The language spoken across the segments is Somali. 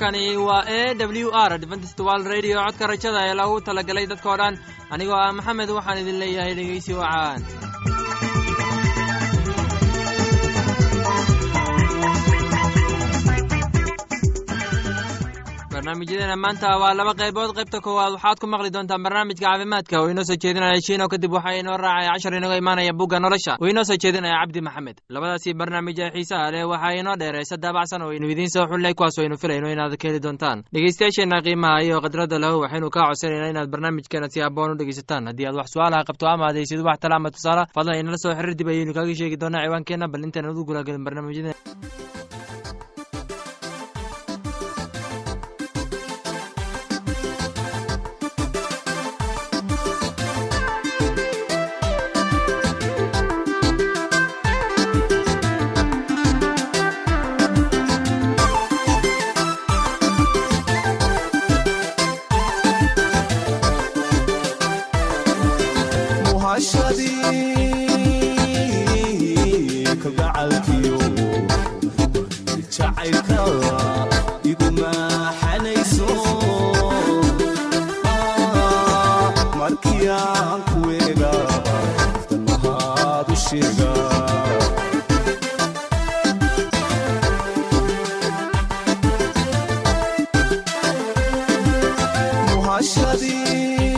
halkani waa e w r dventstwal radio. Codka rajada ee lagu talagalay dadkao dhan anigoo ah maxamed waxaan idin leeyahay dhegeysi wacaan barnaamijyadeena maanta waa laba qaybood. Qaybta koowaad waxaad ku maqli doontaan barnaamijka caafimaadka. Oo inoo soo jeedinaya shiino kadib waxaa inoo raacaya cashar inaga imaanaya bugga nolosha. Oo inoo soo jeedinaya cabdi maxamed. Labadaasi barnaamij ee xiisaha leh waxaa inoo dheereysa daabacsan oo aynu idiin soo xullay kuwaas oo aynu filayno inaad ka heli doontaan. Dhegeystayaasheenna qiimaha iyo khadradda lahu waxaynu kaa codsanayna inaad barnaamijkeena si aboon u dhegeysataan. Haddii aad wax su'aalaha qabto ama adaysid wax tala ama tusaale fadlan inala soo xiriir dib ayaynu kaaga sheegi doonaa ciwaankeenna bal intaan udu gulagelin شوی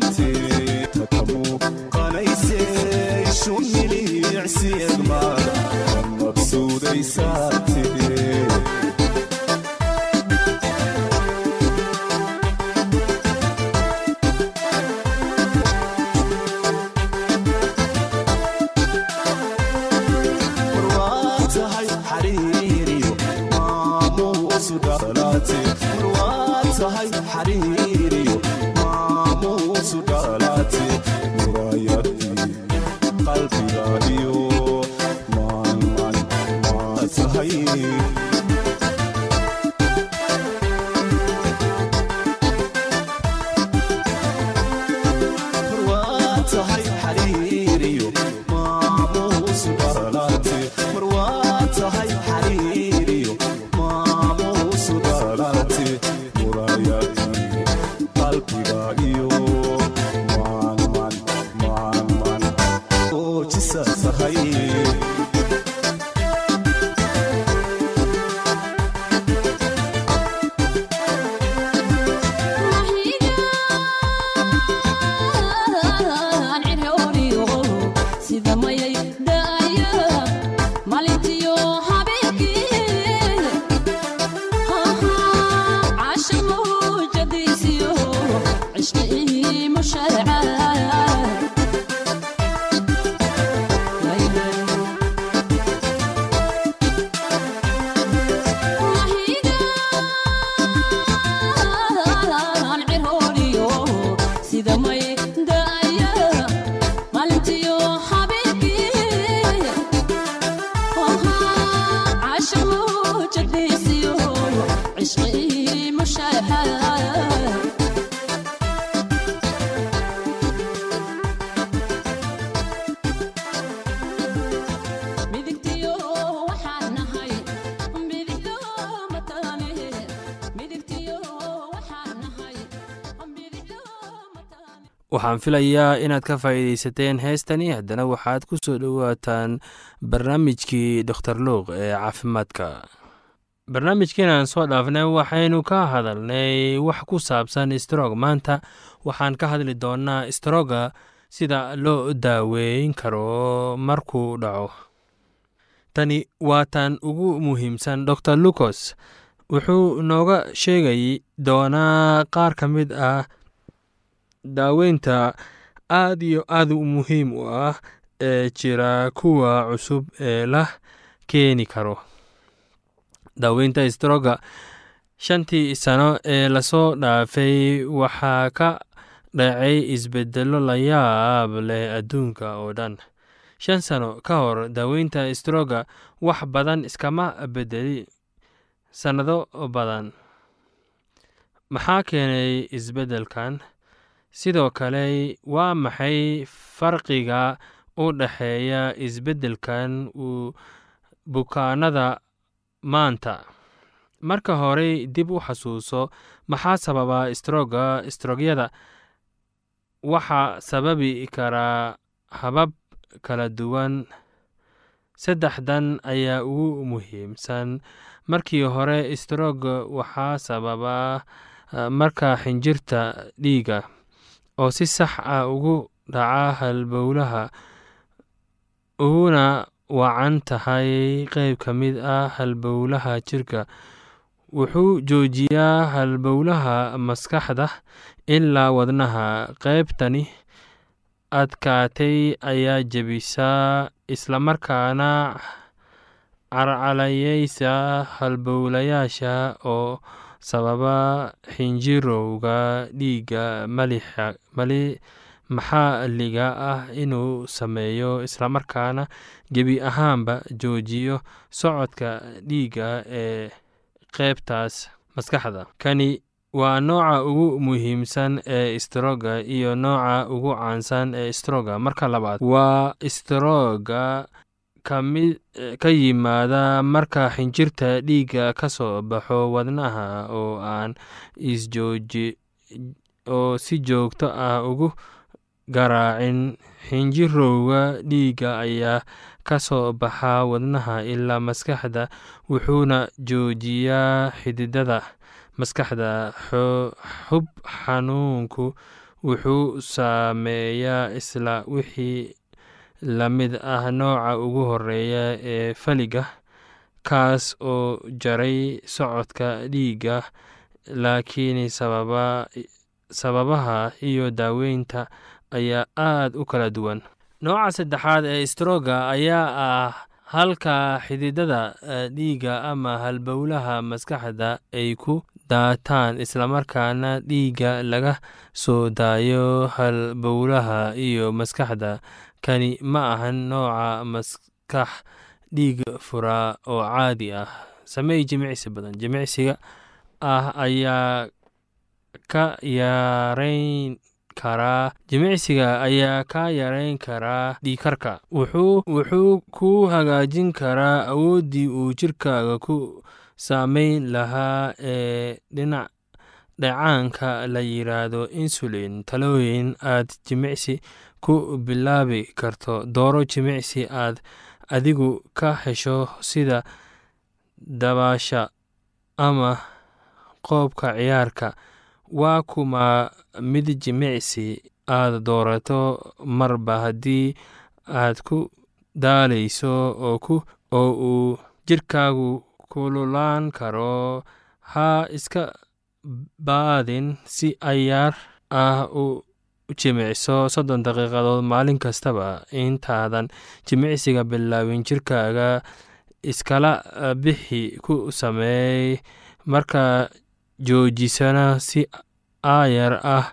barnaamijyada waxaan filayaa inaad ka faa'iidaysateen heestani. Haddana waxaad ku soo dhowaataan barnaamijkii doktor luuq ee caafimaadka. Barnaamijkeenaan soo dhaafnay waxaynu ka hadalnay wax ku saabsan strog maanta waxaan ka hadli doonaa stroga sida loo daaweyn karo markuu dhaco. Tani waa tan ugu muhiimsan dor lucas wuxuu nooga sheegay doonaa qaar ka mid ah daaweynta aad iyo aad u muhiim u ah ee jira kuwa cusub ee la keeni karo. Daaweynta stroga shantii sano ee la soo dhaafay waxaa ka dhacay isbedelo la yaab leh adduunka oo dhan. Shan sano ka hor daaweynta stroga wax badan iskama bedeli sannado badan. Maxaa keenay isbeddelkan sidoo kale waa maxay farqiga u dhexeeya isbeddelkan bukaanada maanta? Marka horey dib u xasuuso. Maxaa sababa stroga strogyada waxaa sababi karaa habab kala duwan. Saddexdan ayaa ugu muhiimsan. Markii hore strog waxaa sababa marka xinjirta dhiiga oo si sax ah ugu dhaca halbowlaha uguna wacan tahay qeyb ka mid ah halbowlaha jirka. Wuxuu joojiyaa halbowlaha maskaxda ilaa wadnaha. Qeybtani adkaatay ayaa jebisaa islamarkaana carcalayeysa halbowlayaasha oo sababa xinjirowga dhiigga maxalliga ah inuu sameeyo islamarkaana gebi ahaanba joojiyo socodka dhiigga ee qeybtaas maskaxda. Kani waa nooca ugu muhiimsan ee stroga iyo nooca ugu caansan ee stroga marka labaad waa stroga ka yimaada marka xinjirta dhiigga ka soo baxo wadnaha oo aan si joogto ah ugu garaacin xinjirowga dhiigga ayaa ka soo baxa wadnaha ilaa maskaxda wuxuuna joojiyaa xididada maskaxda. Xub xanuunku wuxuu saameeyaa isla wixii la mid ah nooca ugu horreeya ee faliga kaas oo jaray socodka dhiigga laakiin sababaha iyo daaweynta ayaa aad u kala duwan. Nooca saddexaad ee stroga ayaa ah halka xididada dhiigga ama halbowlaha maskaxda ay ku daataan islamarkaana dhiigga laga soo daayo halbowlaha iyo maskaxda. Kani ma ahan nooca maskax dhiig fura oo caadi ah. Sameey jimicsi badan. Jimicsiga ah ayaa ka yareyn karaa jimicsiga ayaa ka yareyn karaa dhiikarka wuxuu ku hagaajin karaa awooddii uu jirkaaga ku saameyn lahaa ee dhinac dhacaanka la yiraahdo insulin. Talooyin aad jimicsi ku bilaabi karto. Dooro jimicsi aad adigu ka hesho sida dabaasha ama qoobka ciyaarka. Waa kuma mid jimicsi aad doorato? Marba haddii aad ku daalayso oo uu jirkaagu kululaan karo ha iska baadin si ayaar ah u jimicso soddon daqiiqadood maalin kastaba. Intaadan jimicsiga bilaabin jirkaaga iskala bixi ku sameey marka joojisana si aayar ah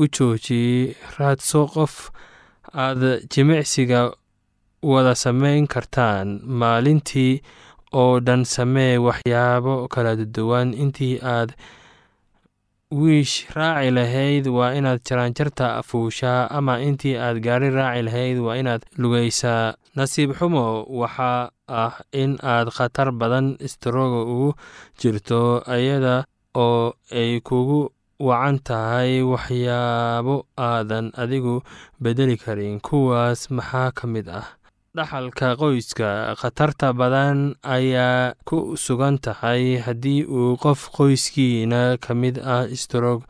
u jooji. Raadso qof aad jimicsiga wada samayn kartaan maalintii oo dhan samee waxyaabo kala duwan. Intii aad wiish raaci lahayd waa inaad jaraanjarta fuushaa ama intii aad gaari raaci lahayd waa inaad lugaysaa. Nasiib xumo waxaa ah in aad khatar badan istarooga ugu jirto iyada oo ay kugu wacan tahay waxyaabo aadan adigu bedeli karin. Kuwaas maxaa ka mid ah dhaxalka qoyska khatarta badan ayaa ku sugan tahay haddii uu qof qoyskiina ka mid ah strog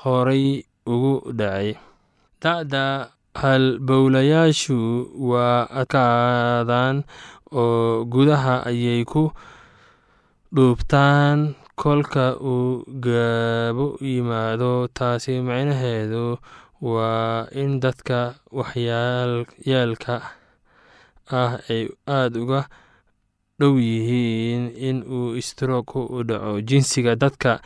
horay ugu dhacay. Da-da halbowlayaashu waa adkaadaan oo gudaha ayay ku dhuubtaan kolka uu gaabo yimaado taasi macnaheedu waa in dadka waxyaalka ah ay aada uga dhow yihiin in uu stroog u dhaco. Jinsiga dadka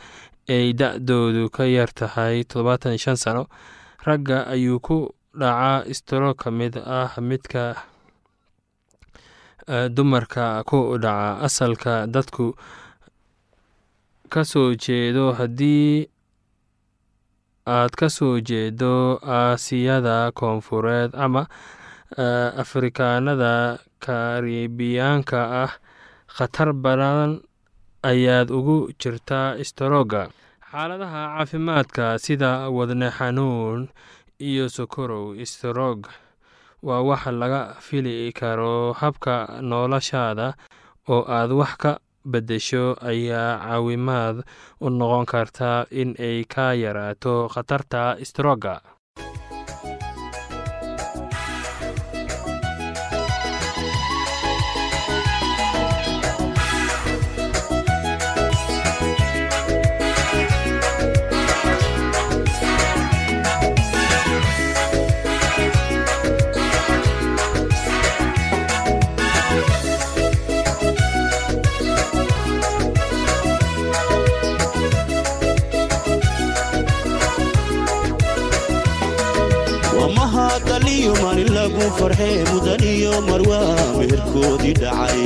ay da-doodu ka yar tahay toddobaatan iyo shan sano ragga ayuu ku dhacaa stroog ka mid ah midka dumarka ku dhaca. Asalka dadku ka soo jeedo haddii aad ka soo jeedo aasiyada koonfureed ama afrikaanada karibiyaanka ah khatar badan ayaad ugu jirtaa strooga xaaladaha caafimaadka sida wadne xanuun iyo sokorow stroog waa wax laga fili karo. Habka noloshaada oo aad wax ka beddesho ayaa caawimaad u noqon karta in ay ka yaraato khatarta strooga lagu farxee mudan iyo marwaa meherkoodii dhacay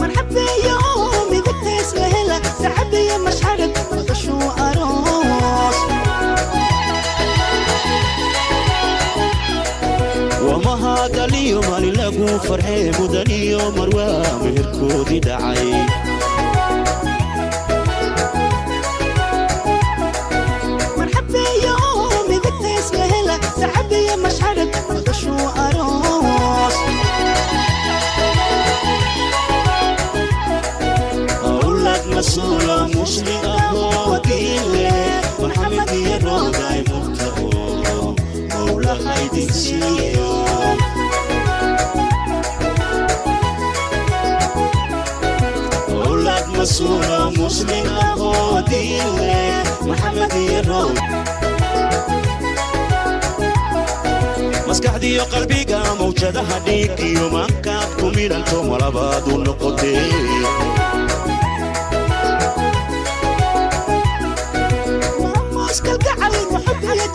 marxabeeyo oo midabtays la hela sacabiyo mashxarad maqashuu aroos waa mahadaliyo maalin lagu farxee mudan iyo marwaa meherkoodii dhacay awlad masuulo muslim ahoo diile maxamed iyo rooday maskaxdiyo qalbiga mawjadaha dhiig iyo maankaad ku midhanto malabaadu noqotee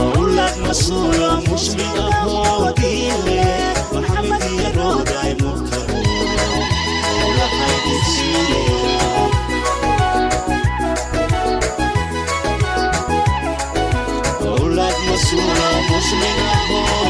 awlad masuulo muslim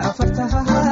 afartahaha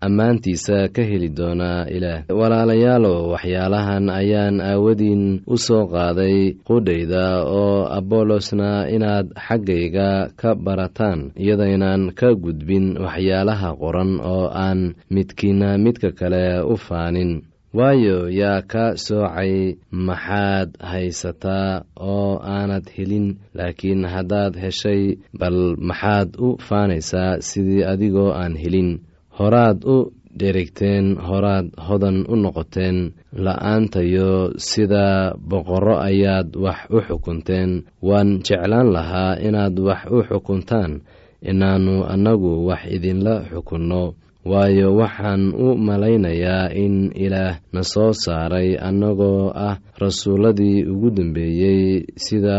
ammaantiisa ka heli doonaa ilaah. Walaalayaalow waxyaalahan ayaan aawadiin u soo qaaday qudhayda oo abolosna inaad xaggayga ka barataan iyadaynaan ka gudbin waxyaalaha qoran oo aan midkiina midka kale u faanin. Waayo yaa ka soocay maxaad haysataa oo aanad helin laakiin haddaad heshay bal maxaad u faanaysaa sidii adigoo aan helin horaad u dherigteen horaad hodan u noqoteen la'aantayo sida boqorro ayaad wax u xukunteen. Waan jeclaan lahaa inaad wax u xukuntaan inaannu annagu wax idinla xukunno. Waayo waxaan u malaynayaa in ilaah na soo saaray annagoo ah rasuulladii ugu dambeeyey sida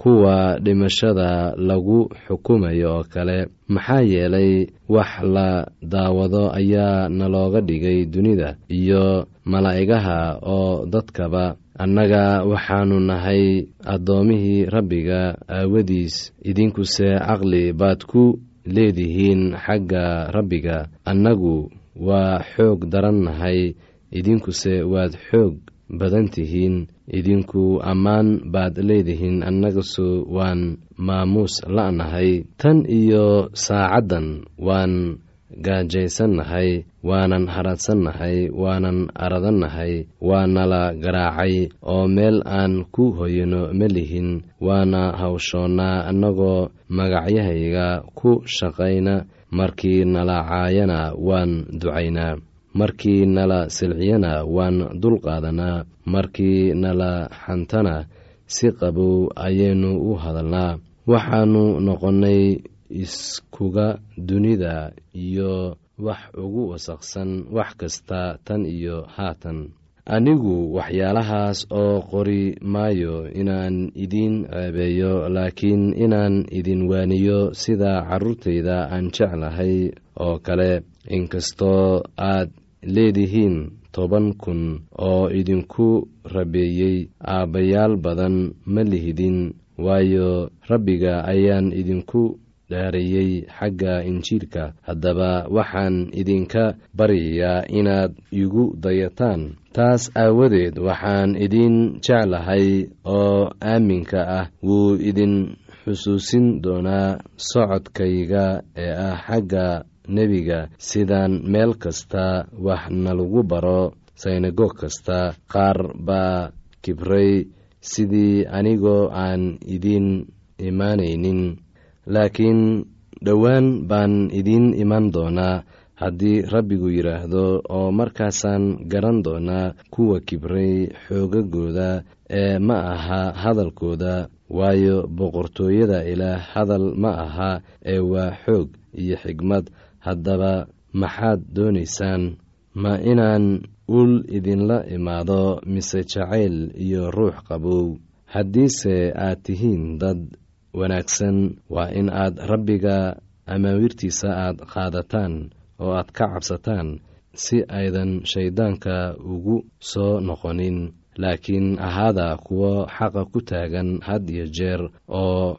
kuwa dhimashada lagu xukumayo oo kale maxaa yeelay wax la daawado ayaa nalooga dhigay dunida iyo malaa'igaha oo dadkaba. Annaga waxaannu nahay addoomihii rabbiga aawadiis idinkuse caqli baad ku leedihiin xagga rabbiga. Annagu waa xoog daran nahay idinkuse waad xoog badan tihiin idinku ammaan baad leedihiin annagasu waan maamuus la'nahay. Tan iyo saacaddan waan gaajaysannahay waanan haradsannahay waanan aradannahay waanala garaacay oo meel aan ku hoyano ma lihin waana hawshoonnaa annagoo magacyahayga ku shaqayna. Markii nala caayana waan ducaynaa markii nala silciyana waan dulqaadanaa markii nala xantana si qabow ayaynu u hadalnaa waxaannu noqonnay iskuga dunida iyo wax ugu wasaqsan wax kasta tan iyo haatan. Anigu waxyaalahaas oo qori maayo inaan idiin ceebeeyo laakiin inaan idin waaniyo sida carruurtayda aan jeclahay oo kale inkastoo aad leedihiin toban kun oo idinku rabeeyey aabbayaal badan ma lihidin waayo rabbiga ayaan idinku dhaariyey xagga injiilka. Haddaba waxaan idinka baryayaa inaad igu dayataan. Taas aawadeed waxaan idin jeclahay oo aaminka ah wuu idin xusuusin doonaa socodkayga ee ah xagga nebiga sidaan meel kasta wax nalagu baro synagog kasta qaar baa kibray sidii anigoo aan idin imaanaynin laakiin dhowaan baan idiin iman doonaa haddii rabbigu yidhaahdo oo markaasaan garan doonaa kuwa kibray xoogagooda ee ma aha hadalkooda waayo boqortooyada ilaah hadal ma aha ee waa xoog iyo xigmad haddaba maxaad doonaysaan ma inaan ul idinla imaado mise jacayl iyo ruux qabow. Haddiise aad tihiin dad wanaagsan waa in aad rabbiga amaawiirtiisa aad qaadataan oo aad ka cabsataan si aydan shayddaanka ugu soo noqonin. Laakiin ahaada kuwo xaqa ku taagan had iyo jeer oo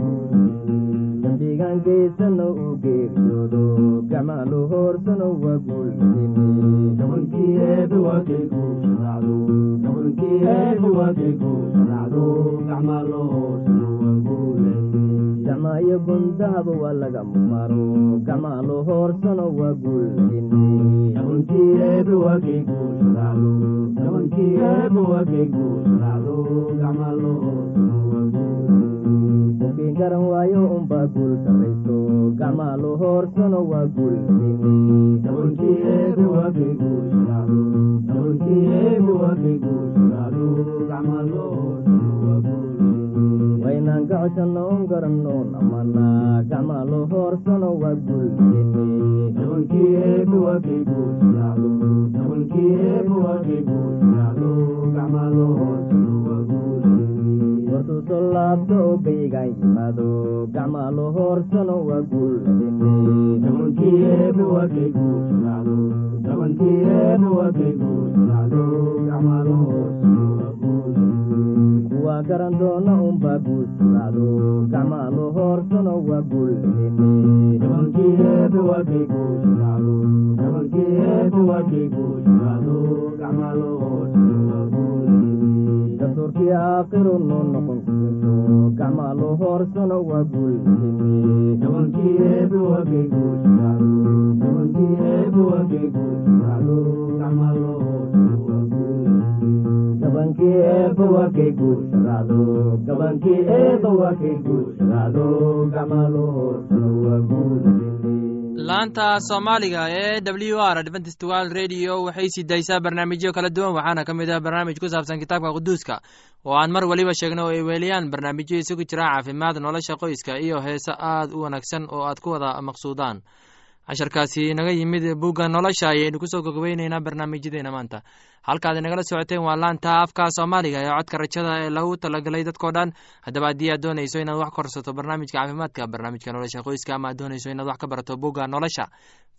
geysana u geeriyoodo gacmaalo hoorsuna waa guulgacmaayo gundahaba waa laga maro gacmaalo hoorsana waa guulguulin garan waayo unbaa guul sarayso gacmaalo hoorsana waa guulwaynaan gacoshanno un garannoon amana gacmaalo hoorsano waa guulwartuu soo laabto oo gaygaan yimaado gacmaalo hoorsano waa guulkuwaa garan doona unbaa guulsanaado gacmaalo hoorsano waa guuldastuurkii aakhiru noo noqon kuso gacmaalo hoorsano waa waa guul laanta soomaaliga ee w r adventist world radio waxay sii daysaa barnaamijyo kala duwan waxaana ka mid ah barnaamij ku saabsan kitaabka quduuska. Oo aan mar weliba sheegno oo ay weeliyaan barnaamijyo isugu jira caafimaad nolosha qoyska iyo heese aad u wanaagsan oo aad ku wada maqsuudaan casharkaasi naga yimid bugga nolosha ayaynu ku soo gogobeyneynaa barnaamijyadeena maanta. Halkaad inagala socoteen waa laanta afka soomaaliga ee codka rajada ee lagu talagalay dadkao dhan. Haddaba haddii aad doonayso inaad wax korsato barnaamijka caafimaadka barnaamijka nolosha qoyska ama aad doonayso inaad wax ka barato bugga nolosha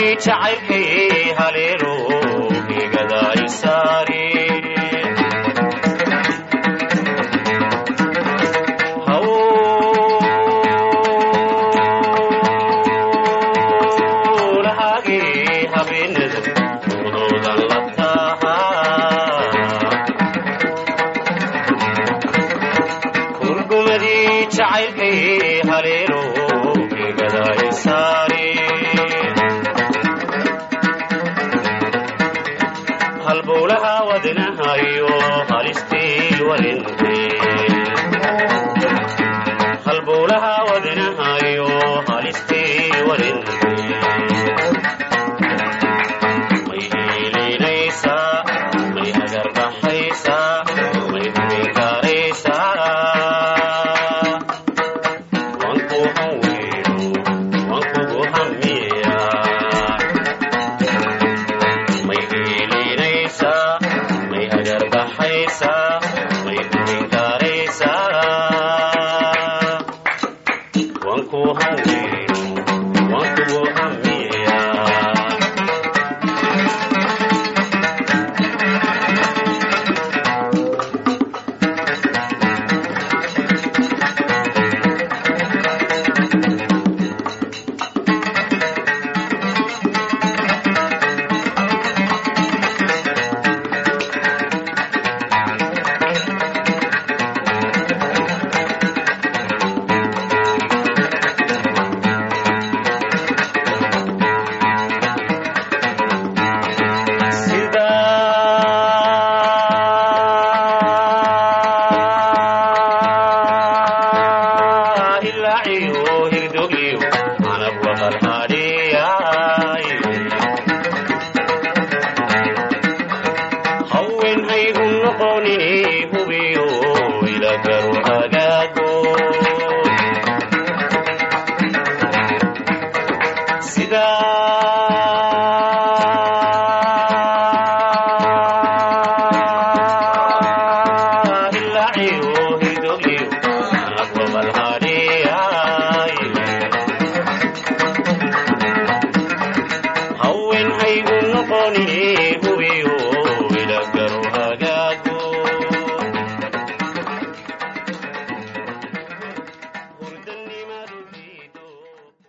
jacaylkay haleelo igada